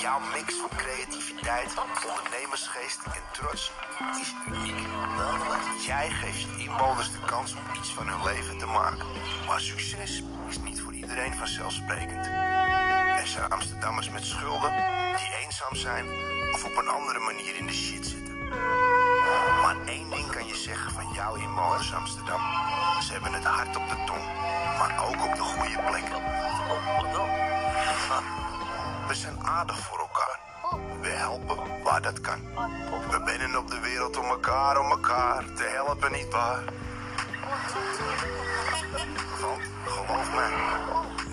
Jouw mix van creativiteit, ondernemersgeest en trots is uniek. Jij geeft je inwoners de kans om iets van hun leven te maken. Maar succes is niet voor iedereen vanzelfsprekend. Er zijn Amsterdammers met schulden die eenzaam zijn of op een andere manier in de shit zitten. Maar één ding kan je zeggen van jouw inwoners Amsterdam. Ze hebben het hart op de tong, maar ook op de goede plek. We zijn aardig voor elkaar. We helpen waar dat kan. We binnen op de wereld om elkaar, om elkaar te helpen, niet waar? Want, geloof mij,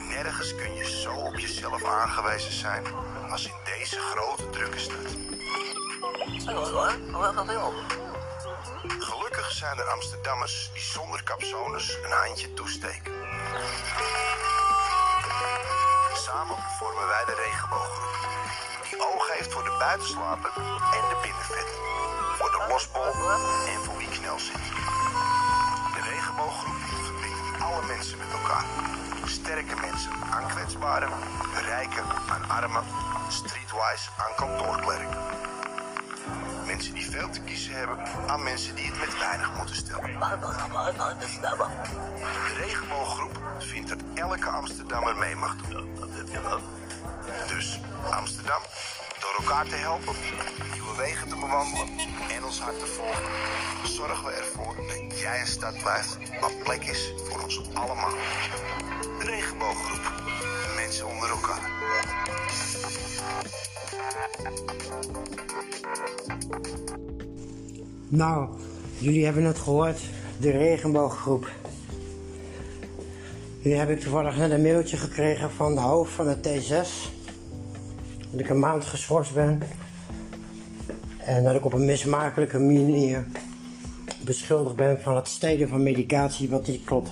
nergens kun je zo op jezelf aangewezen zijn als in deze grote drukke stad. Gelukkig zijn er Amsterdammers die zonder capsones een handje toesteken. Samen vormen wij de regenbooggroep. Die oog heeft voor de buitenslaper en de binnenvetter. Voor de losbol en voor wie knel zit. De regenbooggroep verbindt alle mensen met elkaar. Sterke mensen aan kwetsbaren, rijken aan armen, streetwise aan kantoorklerken. Mensen die veel te kiezen hebben aan mensen die het met weinig. De regenbooggroep vindt dat elke Amsterdammer mee mag doen. Dus Amsterdam, door elkaar te helpen, nieuwe wegen te bewandelen en ons hart te volgen, zorgen we ervoor dat jij een stad blijft waar plek is voor ons allemaal. De regenbooggroep, mensen onder elkaar. Nou, jullie hebben het gehoord, de regenbooggroep. Nu heb ik toevallig net een mailtje gekregen van de hoofd van de T6. Dat ik een maand geschorst ben. En dat ik op een mismakelijke manier beschuldigd ben van het stelen van medicatie wat niet klopt.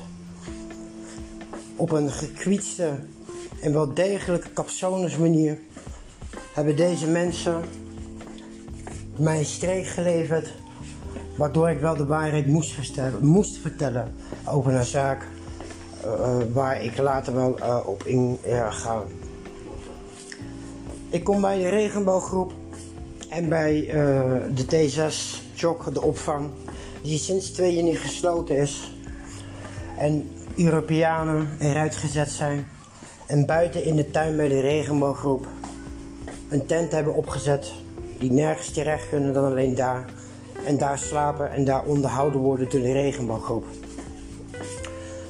Op een gekwietste en wel degelijke capsones manier hebben deze mensen mij een streek geleverd waardoor ik wel de waarheid moest, vertellen, moest vertellen over een zaak uh, waar ik later wel uh, op in ga. Ik kom bij de regenbooggroep en bij de T6 Jok, de opvang, die sinds twee jaar niet gesloten is. En Europeanen eruit gezet zijn. En buiten in de tuin bij de regenbooggroep een tent hebben opgezet die nergens terecht kunnen dan alleen daar. En daar slapen en daar onderhouden worden door de regenbooggroep.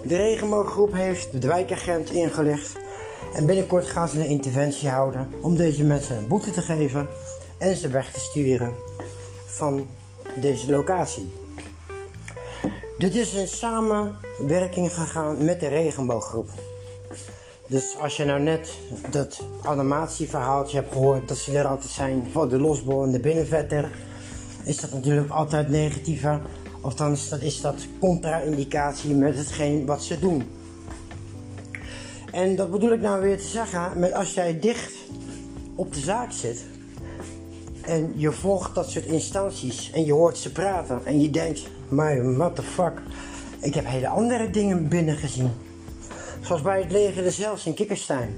De regenbooggroep heeft de wijkagent ingelicht. En binnenkort gaan ze een interventie houden om deze mensen een boete te geven en ze weg te sturen van deze locatie. Dit is in samenwerking gegaan met de regenbooggroep. Dus als je nou net dat animatieverhaaltje hebt gehoord dat ze er altijd zijn voor de losbol en de binnenvetter, is dat natuurlijk altijd negatiever. Althans, dat is dat contra-indicatie met hetgeen wat ze doen. En dat bedoel ik nou weer te zeggen, met als jij dicht op de zaak zit en je volgt dat soort instanties en je hoort ze praten en je denkt, maar what the fuck, ik heb hele andere dingen binnen gezien. Zoals bij het leger zelfs in Kikkerstein.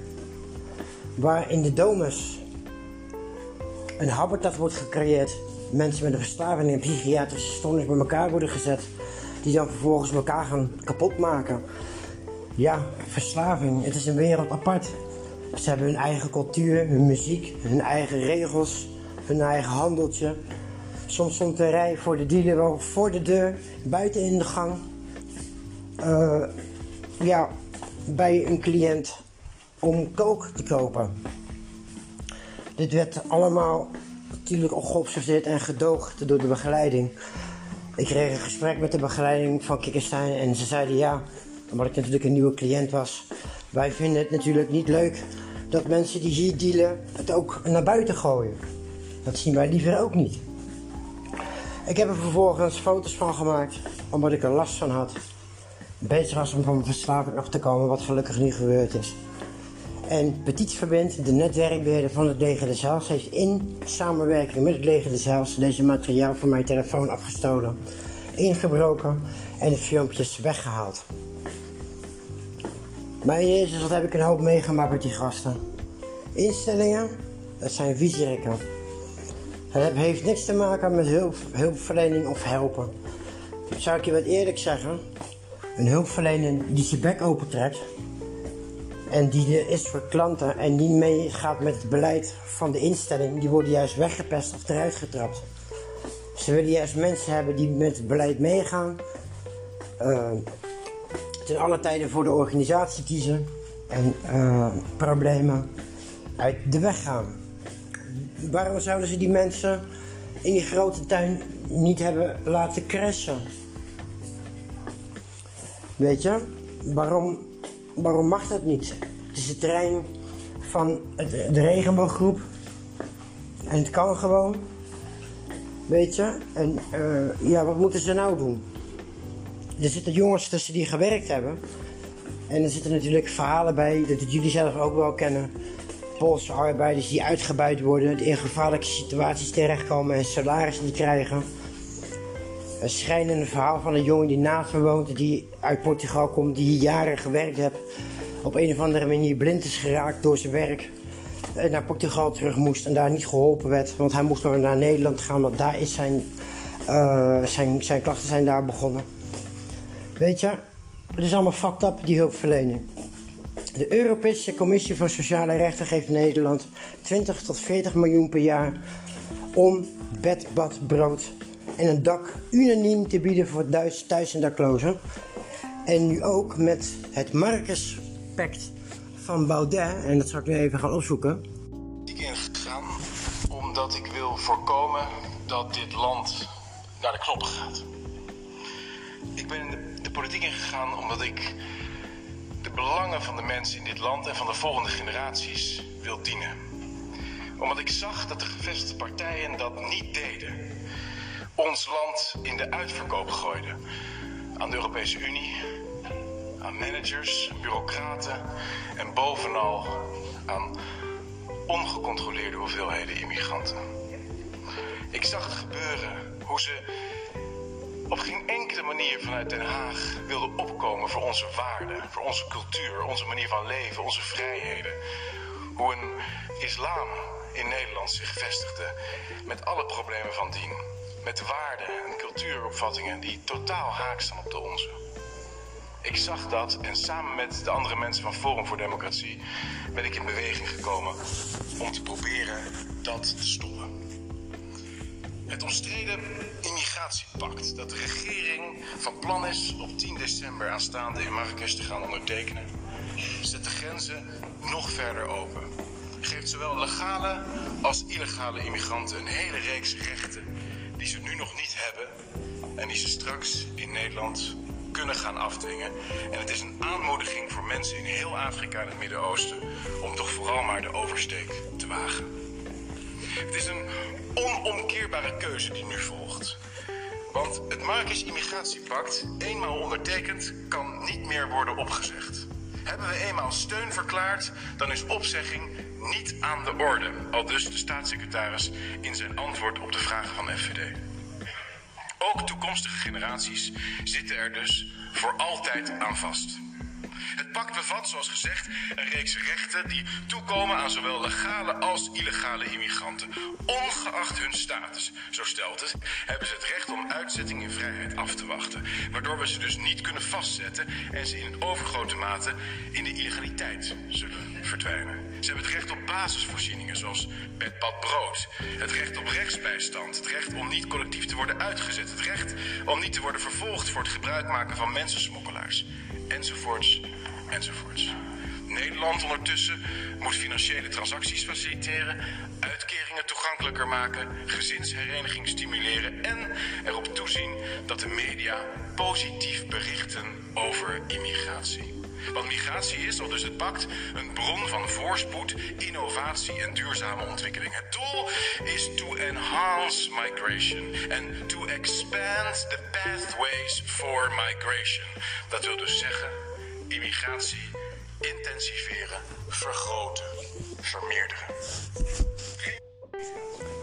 Waar in de domus een habitat wordt gecreëerd. Mensen met een verslaving en psychiatrische stoornis bij elkaar worden gezet. Die dan vervolgens elkaar gaan kapotmaken. Ja, verslaving. Het is een wereld apart. Ze hebben hun eigen cultuur, hun muziek, hun eigen regels, hun eigen handeltje. Soms stond de rij voor de dealer wel voor de deur, buiten in de gang. Uh, ja, bij een cliënt om kook te kopen. Dit werd allemaal natuurlijk al geobserveerd en gedoogd door de begeleiding. Ik kreeg een gesprek met de begeleiding van Kikkerstein en ze zeiden ja, omdat ik natuurlijk een nieuwe cliënt was. Wij vinden het natuurlijk niet leuk dat mensen die hier dealen het ook naar buiten gooien. Dat zien wij liever ook niet. Ik heb er vervolgens foto's van gemaakt, omdat ik er last van had bezig was om van mijn verslaving af te komen, wat gelukkig niet gebeurd is. En Petit Verbind, de netwerkbeheerder van het Leger de Zaals, heeft in samenwerking met het Leger de Zaals deze materiaal van mijn telefoon afgestolen, ingebroken en de filmpjes weggehaald. Maar jezus, wat heb ik een hoop meegemaakt met die gasten. Instellingen Het zijn viezerikken. Het heeft niks te maken met hulp, hulpverlening of helpen. Zou ik je wat eerlijk zeggen? Een hulpverlener die zijn bek opentrekt en die is voor klanten en die meegaat met het beleid van de instelling, die worden juist weggepest of eruit getrapt. Ze willen juist mensen hebben die met het beleid meegaan, uh, ten alle tijden voor de organisatie kiezen en uh, problemen uit de weg gaan. Waarom zouden ze die mensen in die grote tuin niet hebben laten crashen? Weet je, waarom, waarom mag dat niet? Het is het terrein van het, de regenbooggroep. En het kan gewoon. Weet je? En uh, ja, wat moeten ze nou doen? Er zitten jongens tussen die gewerkt hebben. En er zitten natuurlijk verhalen bij, dat jullie zelf ook wel kennen. Poolse arbeiders die uitgebuit worden, in gevaarlijke situaties terechtkomen en salaris niet krijgen. Een verhaal van een jongen die naast me woont, die uit Portugal komt, die hier jaren gewerkt heeft. Op een of andere manier blind is geraakt door zijn werk. En naar Portugal terug moest en daar niet geholpen werd. Want hij moest nog naar Nederland gaan, want daar is zijn, uh, zijn, zijn klachten zijn daar begonnen. Weet je, het is allemaal fucked up, die hulpverlening. De Europese Commissie voor Sociale Rechten geeft Nederland 20 tot 40 miljoen per jaar om bed, bad, brood en een dak unaniem te bieden voor thuis, thuis- en daklozen. En nu ook met het Marcus Pact van Baudet, en dat zal ik nu even gaan opzoeken. Ik ingegaan omdat ik wil voorkomen dat dit land naar de knoppen gaat. Ik ben in de, de politiek ingegaan omdat ik de belangen van de mensen in dit land en van de volgende generaties wil dienen. Omdat ik zag dat de gevestigde partijen dat niet deden ons land in de uitverkoop gooiden. Aan de Europese Unie, aan managers, bureaucraten en bovenal aan ongecontroleerde hoeveelheden immigranten. Ik zag het gebeuren hoe ze op geen enkele manier vanuit Den Haag wilden opkomen voor onze waarden, voor onze cultuur, onze manier van leven, onze vrijheden. Hoe een islam in Nederland zich vestigde met alle problemen van dien met waarden en cultuuropvattingen die totaal haak staan op de onze. Ik zag dat en samen met de andere mensen van Forum voor Democratie ben ik in beweging gekomen om te proberen dat te stoppen. Het omstreden immigratiepact dat de regering van plan is op 10 december aanstaande in Marrakesh te gaan ondertekenen, zet de grenzen nog verder open. Geeft zowel legale als illegale immigranten een hele reeks rechten die ze nu nog niet hebben en die ze straks in Nederland kunnen gaan afdwingen. En het is een aanmoediging voor mensen in heel Afrika en het Midden-Oosten om toch vooral maar de oversteek te wagen. Het is een onomkeerbare keuze die nu volgt. Want het Marrakesh Immigratiepact, eenmaal ondertekend, kan niet meer worden opgezegd. Hebben we eenmaal steun verklaard, dan is opzegging niet aan de orde. Al dus de staatssecretaris in zijn antwoord op de vragen van FVD. Ook toekomstige generaties zitten er dus voor altijd aan vast. Het pact bevat, zoals gezegd, een reeks rechten die toekomen aan zowel legale als illegale immigranten. Ongeacht hun status, zo stelt het, hebben ze het recht om uitzetting in vrijheid af te wachten. Waardoor we ze dus niet kunnen vastzetten en ze in overgrote mate in de illegaliteit zullen verdwijnen. Ze hebben het recht op basisvoorzieningen zoals bed, bad, brood. Het recht op rechtsbijstand. Het recht om niet collectief te worden uitgezet. Het recht om niet te worden vervolgd voor het gebruik maken van mensensmokkelaars. Enzovoorts, enzovoorts. Nederland ondertussen moet financiële transacties faciliteren, uitkeringen toegankelijker maken, gezinshereniging stimuleren en erop toezien dat de media positief berichten over immigratie. Want migratie is, al dus het pact, een bron van voorspoed, innovatie en duurzame ontwikkeling. Het doel is to enhance migration and to expand the pathways for migration. Dat wil dus zeggen immigratie intensiveren, vergroten, vermeerderen.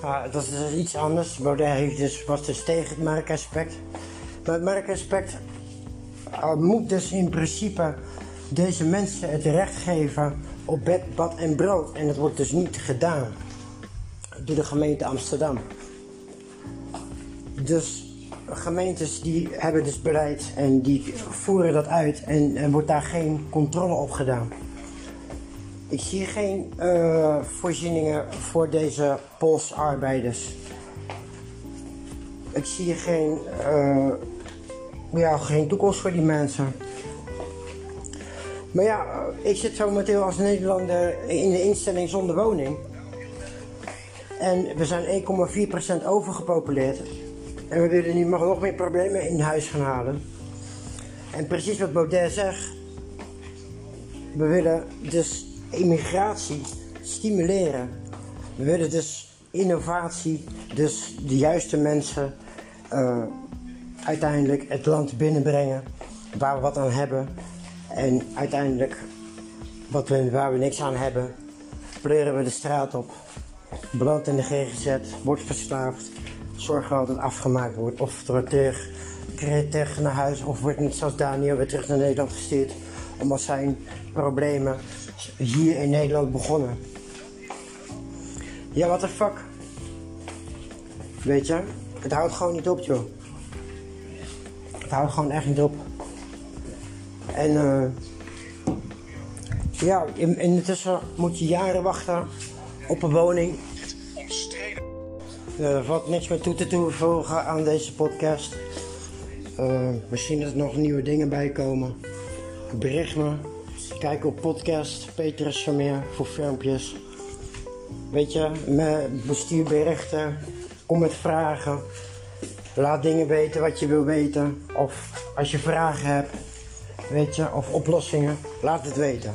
Ah, dat is iets anders. Baudet heeft dus, was dus tegen het marktaspect. Maar het marktaspect uh, moet dus in principe deze mensen het recht geven op bed, bad en brood. En dat wordt dus niet gedaan. door de gemeente Amsterdam. Dus gemeentes die hebben dus beleid en die voeren dat uit en er wordt daar geen controle op gedaan. Ik zie geen uh, voorzieningen voor deze Poolse arbeiders. Ik zie geen, uh, ja, geen toekomst voor die mensen. Maar ja, ik zit zo momenteel als Nederlander in de instelling zonder woning. En we zijn 1,4% overgepopuleerd. En we willen nu nog meer problemen in huis gaan halen. En precies wat Baudet zegt. We willen dus immigratie stimuleren. We willen dus innovatie, dus de juiste mensen uh, uiteindelijk het land binnenbrengen waar we wat aan hebben. En uiteindelijk, wat we, waar we niks aan hebben, pleuren we de straat op. Belandt in de GGZ, wordt verslaafd, zorgen dat het afgemaakt wordt. Of wordt terug, terug naar huis, of wordt niet zoals Daniel weer terug naar Nederland gestuurd. Omdat zijn problemen hier in Nederland begonnen. Ja, what the fuck? Weet je, het houdt gewoon niet op, joh. Het houdt gewoon echt niet op. En uh, ja, in, moet je jaren wachten op een woning. Er valt niks meer toe te toevoegen aan deze podcast. Uh, misschien dat er nog nieuwe dingen bij komen. Bericht me. Kijk op podcast Petrus Vermeer voor filmpjes. Weet je, met bestuurberichten. Kom met vragen. Laat dingen weten wat je wil weten. Of als je vragen hebt, weet je, of oplossingen, laat het weten.